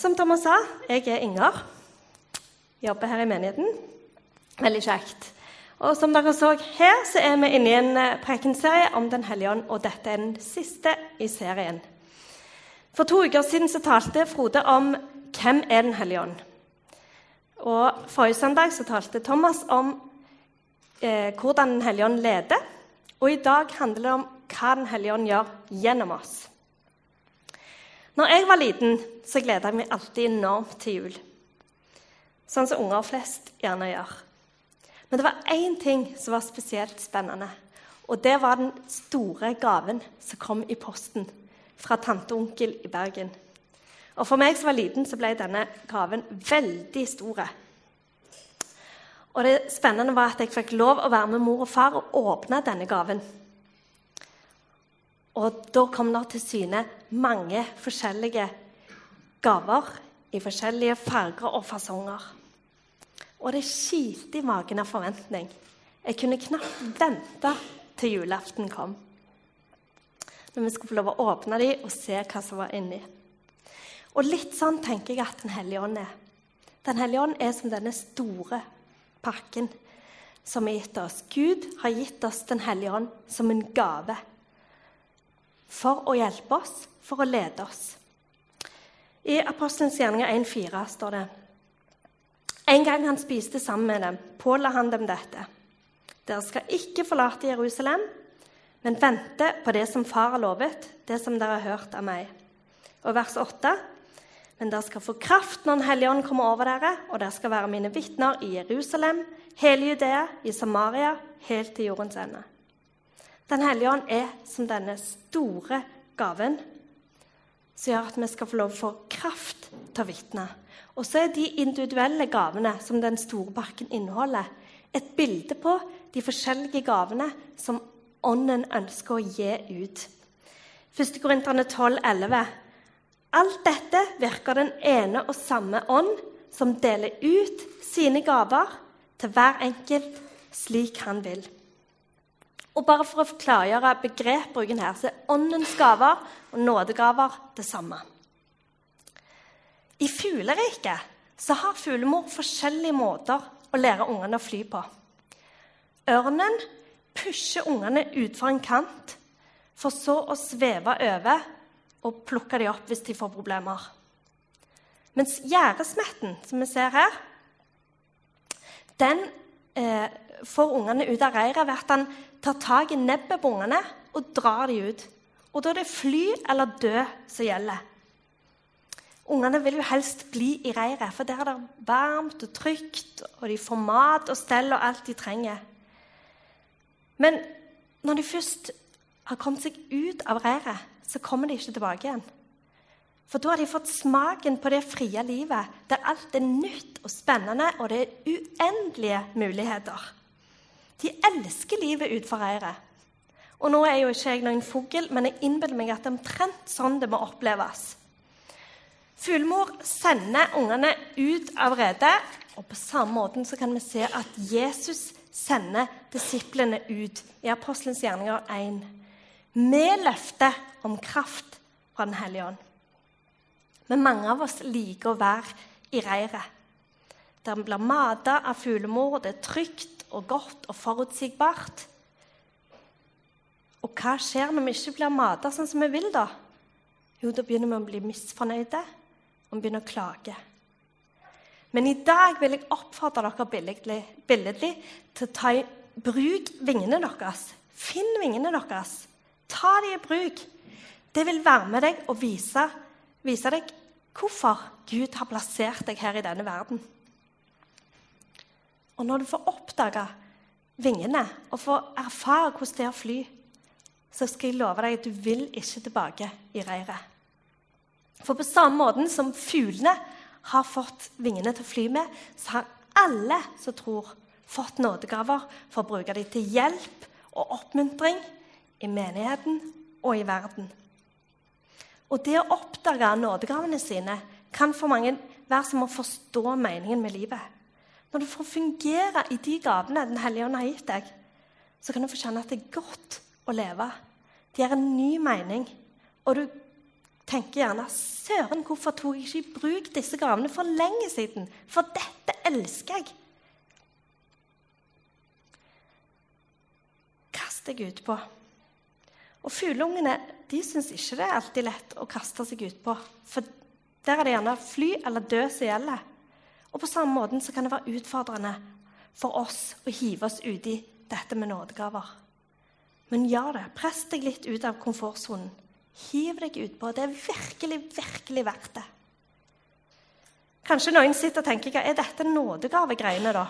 som Thomas sa, jeg er Inger. Jobber her i menigheten. Veldig kjekt. Og som dere så her, så er vi inne i en eh, prekenserie om Den hellige ånd, og dette er den siste i serien. For to uker siden så talte Frode om hvem er Den hellige ånd. Og Forrige søndag så talte Thomas om eh, hvordan Den hellige ånd leder. Og i dag handler det om hva Den hellige ånd gjør gjennom oss. Når jeg var liten, så gleda jeg meg alltid enormt til jul. Sånn som unger flest gjerne gjør. Men det var én ting som var spesielt spennende. Og det var den store gaven som kom i posten fra tante og onkel i Bergen. Og For meg som var liten, så ble denne gaven veldig stor. Og det spennende var at jeg fikk lov å være med mor og far og åpne denne gaven. Og da kom det til syne mange forskjellige gaver i forskjellige farger og fasonger. Og det kilte i magen av forventning. Jeg kunne knapt vente til julaften kom. Når vi skulle få lov å åpne dem og se hva som var inni. Og litt sånn tenker jeg at Den hellige ånd er. Den hellige ånd er som denne store pakken som er gitt oss. Gud har gitt oss Den hellige ånd som en gave for å hjelpe oss, for å lede oss. I Apostelens gjerninger 1,4 står det En gang han spiste sammen med dem, påla han dem dette. Dere skal ikke forlate Jerusalem, men vente på det som Far har lovet, det som dere har hørt av meg. Og vers 8. Men dere skal få kraft når Den hellige ånd kommer over dere, og dere skal være mine vitner i Jerusalem, hele Judea, i Samaria, helt til jordens ende. Den hellige ånd er som denne store gaven som gjør at vi skal få lov få kraft til å vitne. Og så er de individuelle gavene som den store bakken inneholder, et bilde på de forskjellige gavene som Ånden ønsker å gi ut. 1. Korinterne 12, 11. Alt dette virker den ene og samme ånd, som deler ut sine gaver til hver enkelt slik han vil. Og bare For å klargjøre begrepbruken her, så er åndens gaver og nådegaver det samme. I fugleriket så har fuglemor forskjellige måter å lære ungene å fly på. Ørnen pusher ungene utfor en kant, for så å sveve over og plukke dem opp hvis de får problemer. Mens gjerdesmetten, som vi ser her, den eh, får ungene ut av reiret ved at han tar tak i nebbet på ungene og drar dem ut. Og da er det fly eller dø som gjelder. Ungene vil jo helst bli i reiret, for der er det varmt og trygt, og de får mat og stell og alt de trenger. Men når de først har kommet seg ut av reiret, så kommer de ikke tilbake igjen. For da har de fått smaken på det frie livet, der alt er nytt og spennende, og det er uendelige muligheter. De elsker livet utenfor reiret. Og nå er jo ikke jeg noen fugl, men jeg innbiller meg at det er omtrent sånn det må oppleves. Fuglemor sender ungene ut av redet, og på samme måte så kan vi se at Jesus sender disiplene ut i Apostelens gjerninger 1 med løftet om kraft fra Den hellige ånd. Men mange av oss liker å være i reiret. Der vi blir mata av fuglemor, det er trygt og godt og forutsigbart. Og hva skjer når vi ikke blir mata sånn som vi vil, da? Jo, da begynner vi å bli misfornøyde, og vi begynner å klage. Men i dag vil jeg oppfordre dere billedlig, billedlig til å ta i bruk vingene deres. Finn vingene deres. Ta dem i bruk. Det vil være med deg og vise, vise deg hvorfor Gud har plassert deg her i denne verden. Og når du får oppdage vingene og får erfare hvordan det er å fly, så skal jeg love deg at du vil ikke tilbake i reiret. For på samme måte som fuglene har fått vingene til å fly med, så har alle som tror, fått nådegaver for å bruke dem til hjelp og oppmuntring i menigheten og i verden. Og det å oppdage nådegavene sine kan for mange være som å forstå meningen med livet. Når du får fungere i de gavene Den hellige ånd har gitt deg, så kan du få kjenne at det er godt å leve. Det gir en ny mening, og du tenker gjerne Søren, hvorfor tok jeg ikke i bruk disse gavene for lenge siden? For dette elsker jeg. Kast deg utpå. Og fugleungene de syns ikke det er alltid lett å kaste seg utpå. For der er det gjerne fly eller dø som gjelder. Og på samme måte så kan det være utfordrende for oss å hive oss uti dette med nådegaver. Men gjør det. Press deg litt ut av komfortsonen. Hiv deg utpå. Det er virkelig, virkelig verdt det. Kanskje noen sitter og tenker er dette nådegavegreiene, da?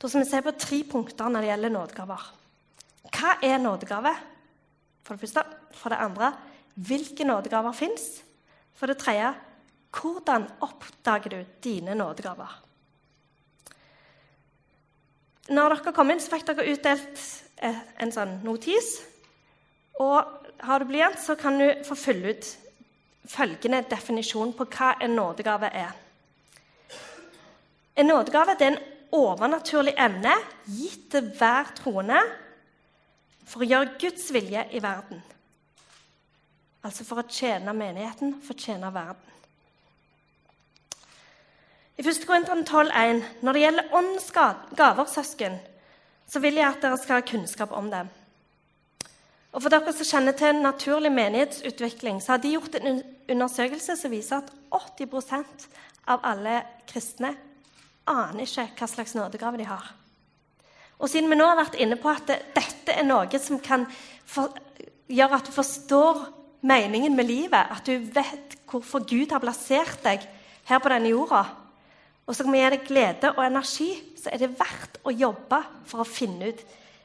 Da skal vi se på tre punkter når det gjelder nådegaver. Hva er nådegave? For det første. For det andre hvilke nådegaver fins? For det tredje hvordan oppdager du dine nådegaver? Når dere kom inn, så fikk dere utdelt eh, en sånn notis. Og har du blyant, så kan du få fylle ut følgende definisjon på hva en nådegave er. En nådegave er en overnaturlig emne gitt til hver troende for å gjøre Guds vilje i verden. Altså for å tjene menigheten, for å tjene verden. I 1. Korinteren 12,1.: Når det gjelder åndens gaver, søsken, så vil jeg at dere skal ha kunnskap om dem. Og For dere som kjenner til naturlig menighetsutvikling, så har de gjort en undersøkelse som viser at 80% av alle kristne aner ikke hva slags nådegave de har. Og siden vi nå har vært inne på at dette er noe som kan for, gjøre at du forstår meningen med livet, at du vet hvorfor Gud har plassert deg her på denne jorda, og så kan vi gi deg glede og energi, så er det verdt å jobbe for å finne ut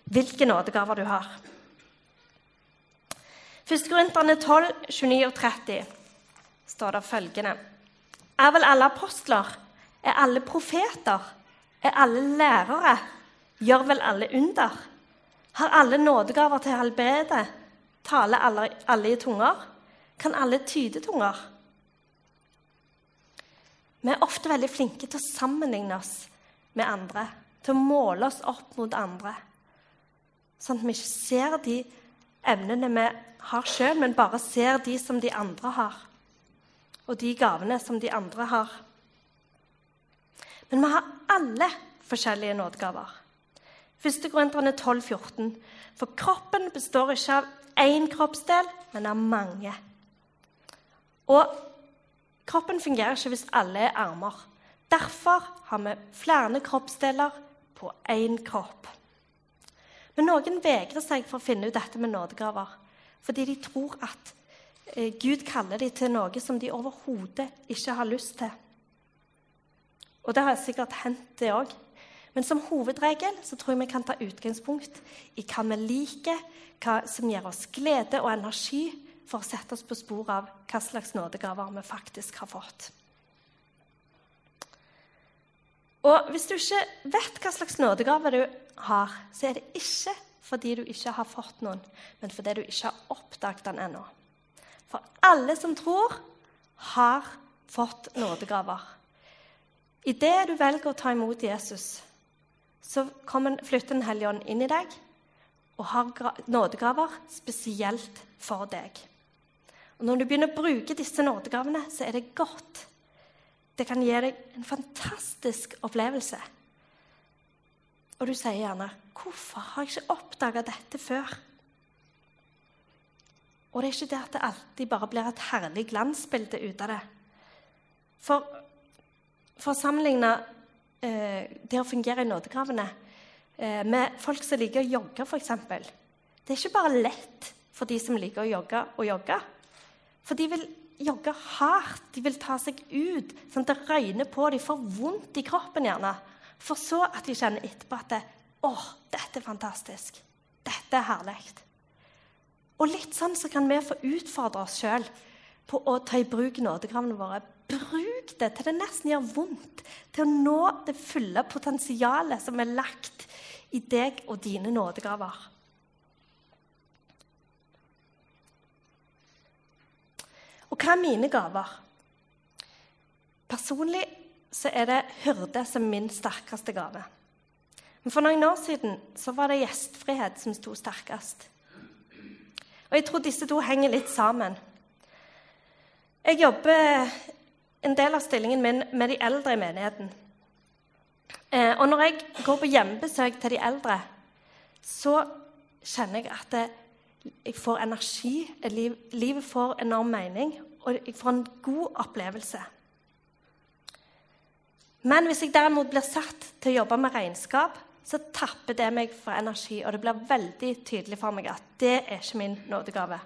hvilke nådegaver du har. 1. Korinterne 12, 29 og 30 står det følgende Er vel alle apostler? Er alle profeter? Er alle lærere? Gjør vel alle under? Har alle nådegaver til helbrede? Taler alle, alle i tunger? Kan alle tyde tunger? Vi er ofte veldig flinke til å sammenligne oss med andre, til å måle oss opp mot andre. Sånn at vi ikke ser de evnene vi har sjøl, men bare ser de som de andre har. Og de gavene som de andre har. Men vi har alle forskjellige nådegaver. 1. Korinterne 12, 14. For kroppen består ikke av én kroppsdel, men av mange. Og Kroppen fungerer ikke hvis alle er armer. Derfor har vi flere kroppsdeler på én kropp. Men noen vegrer seg for å finne ut dette med nådegaver. Fordi de tror at eh, Gud kaller dem til noe som de overhodet ikke har lyst til. Og det har sikkert hendt, det òg. Men som hovedregel så tror jeg vi kan ta utgangspunkt i hva vi liker, hva som gir oss glede og energi, for å sette oss på spor av hva slags nådegaver vi faktisk har fått. Og hvis du ikke vet hva slags nådegave du har, så er det ikke fordi du ikke har fått noen, men fordi du ikke har oppdaget den ennå. For alle som tror, har fått nådegaver. Idet du velger å ta imot Jesus, så kommer, flytter Den hellige ånd inn i deg og har nådegaver spesielt for deg. Og Når du begynner å bruke disse nådegavene, så er det godt. Det kan gi deg en fantastisk opplevelse. Og du sier gjerne 'Hvorfor har jeg ikke oppdaga dette før?' Og det er ikke det at det alltid bare blir et herlig glansbilde ut av det. For, for å sammenligne eh, det å fungere i nådegravene eh, med folk som liker å jogge, f.eks. Det er ikke bare lett for de som liker å jogge, å jogge. For de vil jogge hardt, de vil ta seg ut, sånn at det røyner på. De får vondt i kroppen, gjerne. For så at de kjenner etterpå at det, 'Å, dette er fantastisk. Dette er herlig.' Og litt sånn så kan vi få utfordre oss sjøl på å ta i bruk nådegravene våre. Bruk det til det nesten gjør vondt, til å nå det fulle potensialet som er lagt i deg og dine nådegaver. Og hva er mine gaver? Personlig så er det hyrde som min sterkeste gave. Men for noen år siden så var det gjestfrihet som sto sterkest. Og jeg tror disse to henger litt sammen. Jeg jobber en del av stillingen min med de eldre i menigheten. Eh, og når jeg går på hjemmebesøk til de eldre, så kjenner jeg at jeg får energi. livet får enorm mening, og jeg får en god opplevelse. Men hvis jeg derimot blir satt til å jobbe med regnskap, så tapper det meg for energi, og det blir veldig tydelig for meg at det er ikke min nådegave.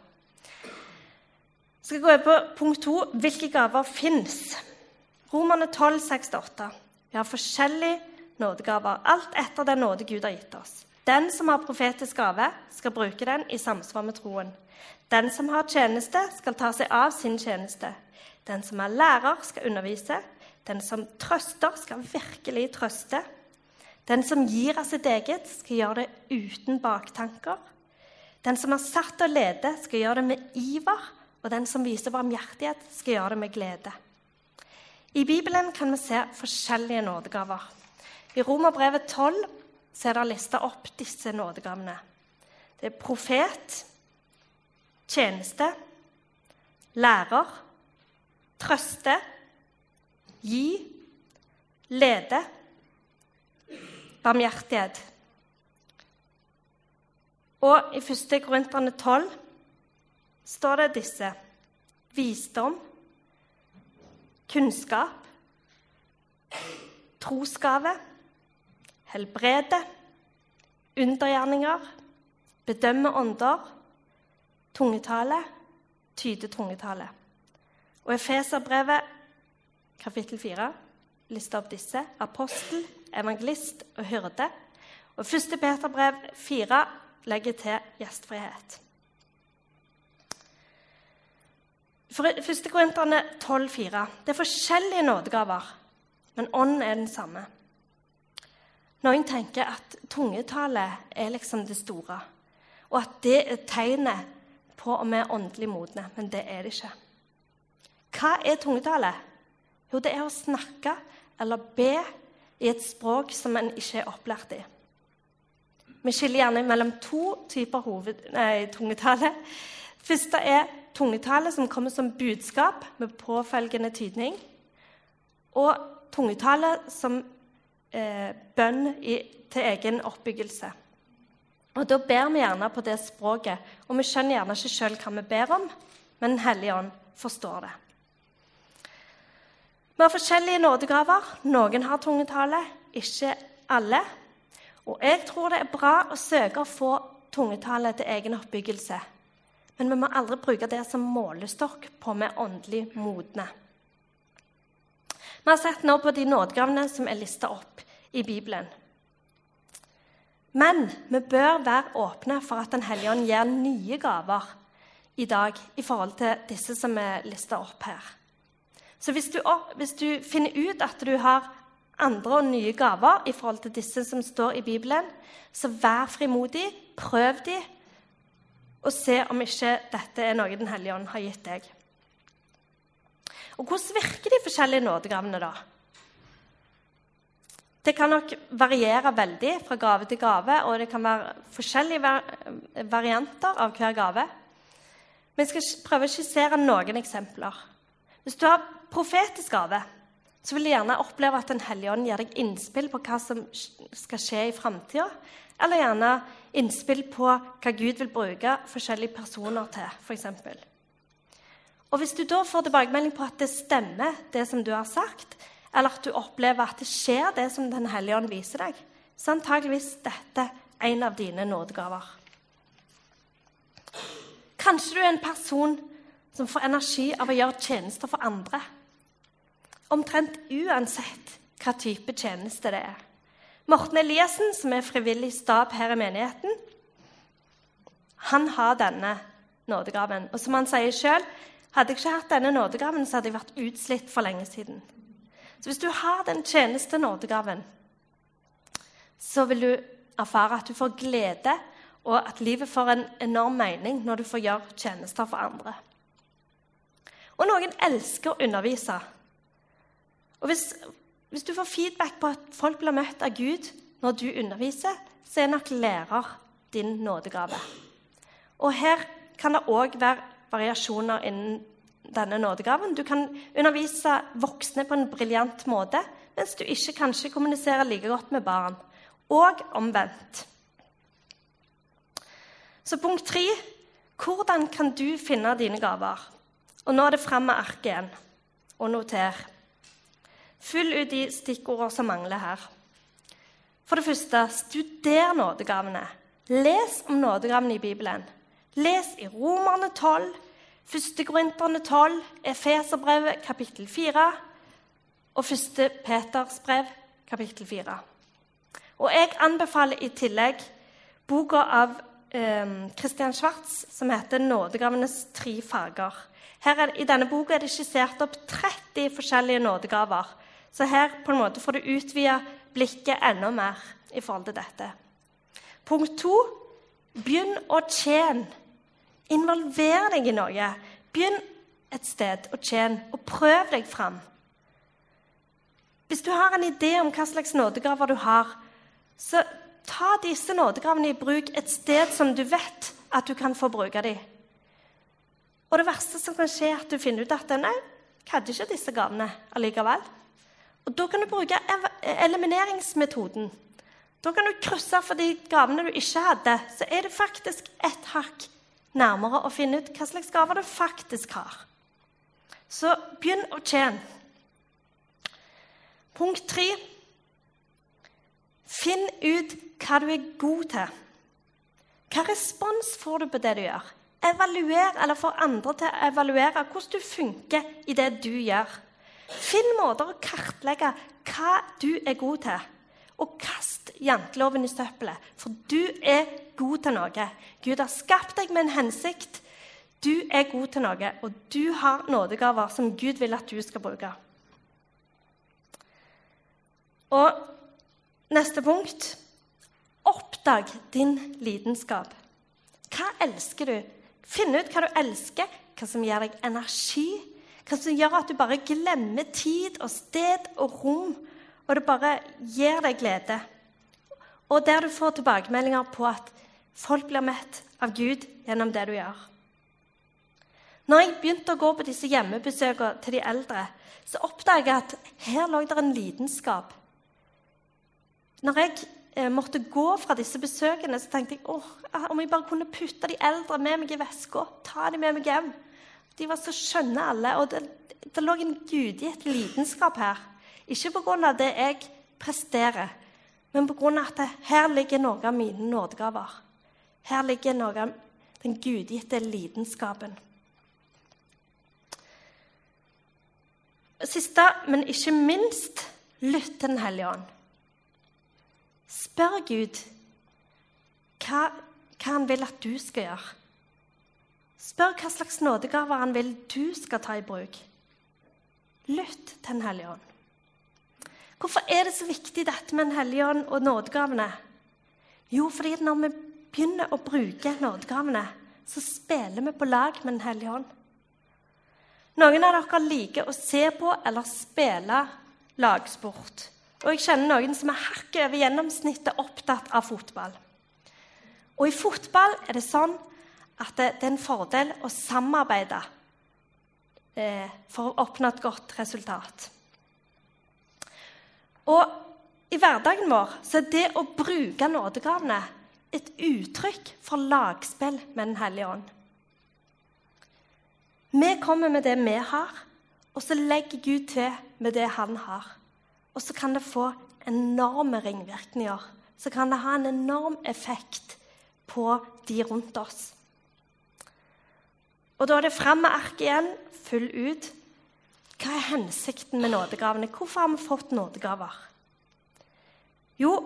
Skal gå over på punkt to hvilke gaver fins. Romerne 12, 6-8. Vi har forskjellige nådegaver, alt etter den nåde Gud har gitt oss. Den som har profetisk gave, skal bruke den i samsvar med troen. Den som har tjeneste, skal ta seg av sin tjeneste. Den som er lærer, skal undervise. Den som trøster, skal virkelig trøste. Den som gir av sitt eget, skal gjøre det uten baktanker. Den som er satt til å lede, skal gjøre det med iver. Og den som viser barmhjertighet, skal gjøre det med glede. I Bibelen kan vi se forskjellige nådegaver. I Romerbrevet 12 så er det lista opp disse nådegavene. Det er profet, tjeneste, lærer, trøste, gi, lede, barmhjertighet. Og i 1. Korinterne 12 står det disse visdom, kunnskap, trosgave helbrede, undergjerninger, bedømme ånder, tungetale, tyde tungetale. Og Efeserbrevet, kapittel 4, lister opp disse. Apostel, evangelist og hyrde. Og 1. Peterbrev 4 legger til gjestfrihet. For 1. Korinterne 12,4. Det er forskjellige nådegaver, men ånden er den samme. Noen tenker at tungetale er liksom det store, og at det er tegnet på om vi er åndelig modne. Men det er det ikke. Hva er tungetale? Jo, det er å snakke eller be i et språk som en ikke er opplært i. Vi skiller gjerne mellom to typer hoved, nei, tungetale. Første er tungetale som kommer som budskap med påfølgende tydning. Og tungetale som eh, bønn i, til egen oppbyggelse. Og Da ber vi gjerne på det språket, og vi skjønner gjerne ikke sjøl hva vi ber om, men Den hellige ånd forstår det. Vi har forskjellige nådegaver. Noen har tungetale, ikke alle. Og jeg tror det er bra å søke å få tungetale til egen oppbyggelse. Men vi må aldri bruke det som målestokk på om vi er åndelig modne. Vi har sett nå på de nådegavene som er lista opp i Bibelen. Men vi bør være åpne for at Den hellige ånd gir nye gaver i dag i forhold til disse som er lista opp her. Så hvis du, hvis du, finner ut at du har andre og nye gaver i forhold til disse som står i Bibelen, så vær frimodig, prøv de, og se om ikke dette er noe Den hellige ånd har gitt deg. Og hvordan virker de forskjellige nådegavene, da? Det kan nok variere veldig fra gave til gave, og det kan være forskjellige varianter av hver gave. Men jeg skal prøve å skissere noen eksempler. Hvis du har profetisk gave, så vil du gjerne oppleve at Den hellige ånd gir deg innspill på hva som skal skje i framtida, eller gjerne innspill på hva Gud vil bruke forskjellige personer til, f.eks. Og Hvis du da får tilbakemelding på at det stemmer, det som du har sagt, eller at du opplever at det skjer det som Den hellige ånd viser deg, så er antageligvis dette en av dine nådegaver. Kanskje du er en person som får energi av å gjøre tjenester for andre. Omtrent uansett hva type tjeneste det er. Morten Eliassen, som er frivillig stab her i menigheten, han har denne nådegaven. Og som han sier sjøl, hadde jeg ikke hatt denne nådegaven, så hadde jeg vært utslitt for lenge siden. Så hvis du har den tjeneste nådegaven, så vil du erfare at du får glede, og at livet får en enorm mening når du får gjøre tjenester for andre. Og noen elsker å undervise. Og hvis, hvis du får feedback på at folk blir møtt av Gud når du underviser, så er nok lærer din nådegave. Og her kan det òg være variasjoner innen denne nådegaven. Du kan undervise voksne på en briljant måte, mens du ikke kanskje kommuniserer like godt med barn. Og omvendt. Så punkt tre hvordan kan du finne dine gaver? Og nå er det fram med arket igjen. Og noter. Fyll ut de stikkordene som mangler her. For det første, studer nådegavene. Les om nådegavene i Bibelen. Les i Romerne 12, 1. Korinterne 12, Efeserbrevet kapittel 4 og 1. Peters brev kapittel 4. Og jeg anbefaler i tillegg boka av eh, Christian Schwartz som heter 'Nådegavenes tre farger'. Er, I denne boka er det skissert opp 30 forskjellige nådegaver. Så her på en måte får du utvide blikket enda mer i forhold til dette. Punkt to begynn å tjene. Involver deg i noe. Begynn et sted å tjene, og prøv deg fram. Hvis du har en idé om hva slags nådegaver du har, så ta disse nådegavene i bruk et sted som du vet at du kan få bruke dem. Og det verste som kan skje, er at du finner ut at nei, jeg hadde ikke disse gavene allikevel. Og Da kan du bruke elimineringsmetoden. Da kan du krysse for de gavene du ikke hadde. Så er det faktisk ett hakk nærmere å finne ut hva slags gaver du faktisk har. Så begynn å tjene. Punkt tre Finn ut hva du er god til. Hva respons får du på det du gjør? Evaluer eller få andre til å evaluere hvordan du funker i det du gjør. Finn måter å kartlegge hva du er god til, og kast janteloven i søppelet. For du er god til noe. Gud har skapt deg med en hensikt. Du er god til noe, og du har nådegaver som Gud vil at du skal bruke. Og neste punkt Oppdag din lidenskap. Hva elsker du? Finn ut hva du elsker, hva som gir deg energi, hva som gjør at du bare glemmer tid og sted og rom, og det bare gir deg glede. Og der du får tilbakemeldinger på at folk blir mett av Gud gjennom det du gjør. Når jeg begynte å gå på disse hjemmebesøkene til de eldre, så oppdaget jeg at her lå det en lidenskap. Når jeg eh, måtte gå fra disse besøkene, så tenkte jeg åh, om jeg bare kunne putte de eldre med meg i veska, ta dem med meg hjem. De var så skjønne alle, og det, det lå en gudgitt lidenskap her. Ikke pga. det jeg presterer, men pga. at her ligger noe av mine nådegaver. Her ligger noe av den gudgitte lidenskapen. Siste, men ikke minst, lytt til Den hellige ånd. Spør Gud hva, hva han vil at du skal gjøre. Spør hva slags nådegaver han vil du skal ta i bruk. Lytt til Den hellige ånd. Hvorfor er det så viktig dette med Den hellige ånd og nådegavene? Jo, fordi når vi begynner å bruke nådegavene, så spiller vi på lag med Den hellige ånd. Noen av dere liker å se på eller spille lagsport. Og jeg kjenner noen som er hakket over gjennomsnittet opptatt av fotball. Og i fotball er det sånn at det, det er en fordel å samarbeide eh, for å oppnå et godt resultat. Og i hverdagen vår så er det å bruke nådegavene et uttrykk for lagspill med Den hellige ånd. Vi kommer med det vi har, og så legger Gud til med det han har. Og så kan det få enorme ringvirkninger. Så kan det ha en enorm effekt på de rundt oss. Og da er det fram med arket igjen, full ut. Hva er hensikten med nådegavene? Hvorfor har vi fått nådegaver? Jo,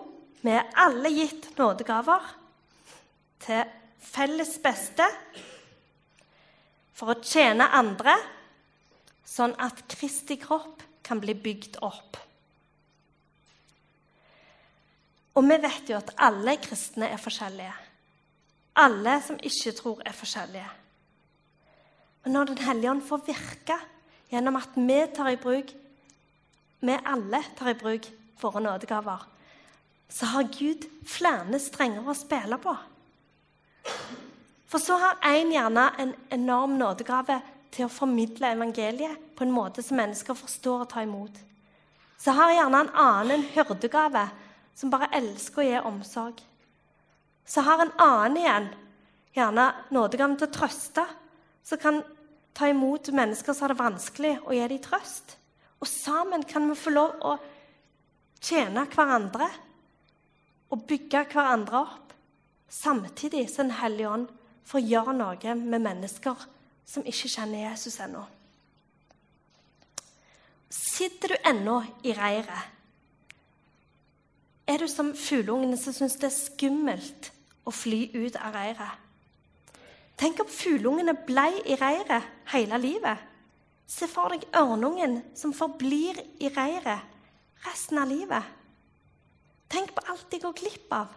vi er alle gitt nådegaver til felles beste for å tjene andre, sånn at Kristi kropp kan bli bygd opp. Og vi vet jo at alle kristne er forskjellige. Alle som ikke tror, er forskjellige. Men når Den hellige ånd får virke gjennom at vi tar i bruk vi alle tar i bruk våre nådegaver, så har Gud flere strenger å spille på. For så har én gjerne en enorm nådegave til å formidle evangeliet på en måte som mennesker forstår og tar imot. Så har gjerne en annen en hyrdegave som bare elsker å gi omsorg. Så har en annen igjen gjerne nådegaven til å trøste, som kan ta imot mennesker som har det vanskelig, og gi dem trøst. Og sammen kan vi få lov å tjene hverandre og bygge hverandre opp, samtidig som Den hellige ånd får gjøre noe med mennesker som ikke kjenner Jesus ennå. Sitter du ennå i reiret? Er du som fugleungene som syns det er skummelt å fly ut av reiret? Tenk om fugleungene ble i reiret hele livet. Se for deg ørnungen som forblir i reiret resten av livet. Tenk på alt de går glipp av.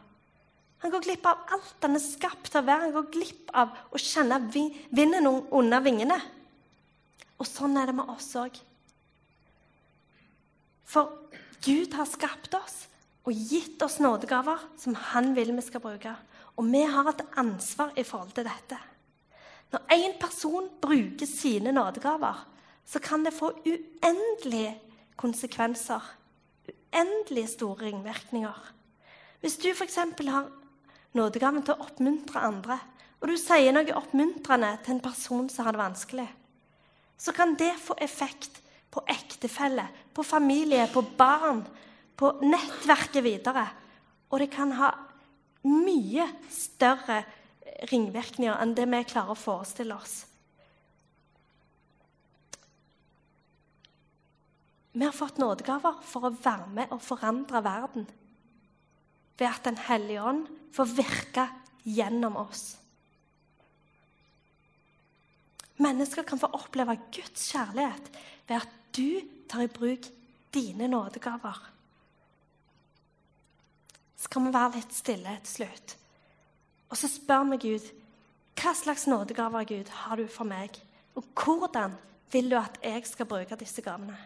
Han går glipp av alt han er skapt til å være. Han går glipp av å kjenne vinden under vingene. Og sånn er det med oss òg. For Gud har skapt oss og gitt oss nådegaver som han vil vi skal bruke. Og vi har et ansvar i forhold til dette. Når én person bruker sine nådegaver, så kan det få uendelige konsekvenser. Uendelig store ringvirkninger. Hvis du f.eks. har nådegaven til å oppmuntre andre, og du sier noe oppmuntrende til en person som har det vanskelig, så kan det få effekt på ektefelle, på familie, på barn, på nettverket videre. Og det kan ha mye større ringvirkninger enn det vi klarer å forestille oss. Vi har fått nådegaver for å være med og forandre verden ved at Den hellige ånd får virke gjennom oss. Mennesker kan få oppleve Guds kjærlighet ved at du tar i bruk dine nådegaver. Så kan vi være litt stille til slutt. Og så spør vi Gud hva slags nådegaver Gud har du for meg, og hvordan vil du at jeg skal bruke disse gavene?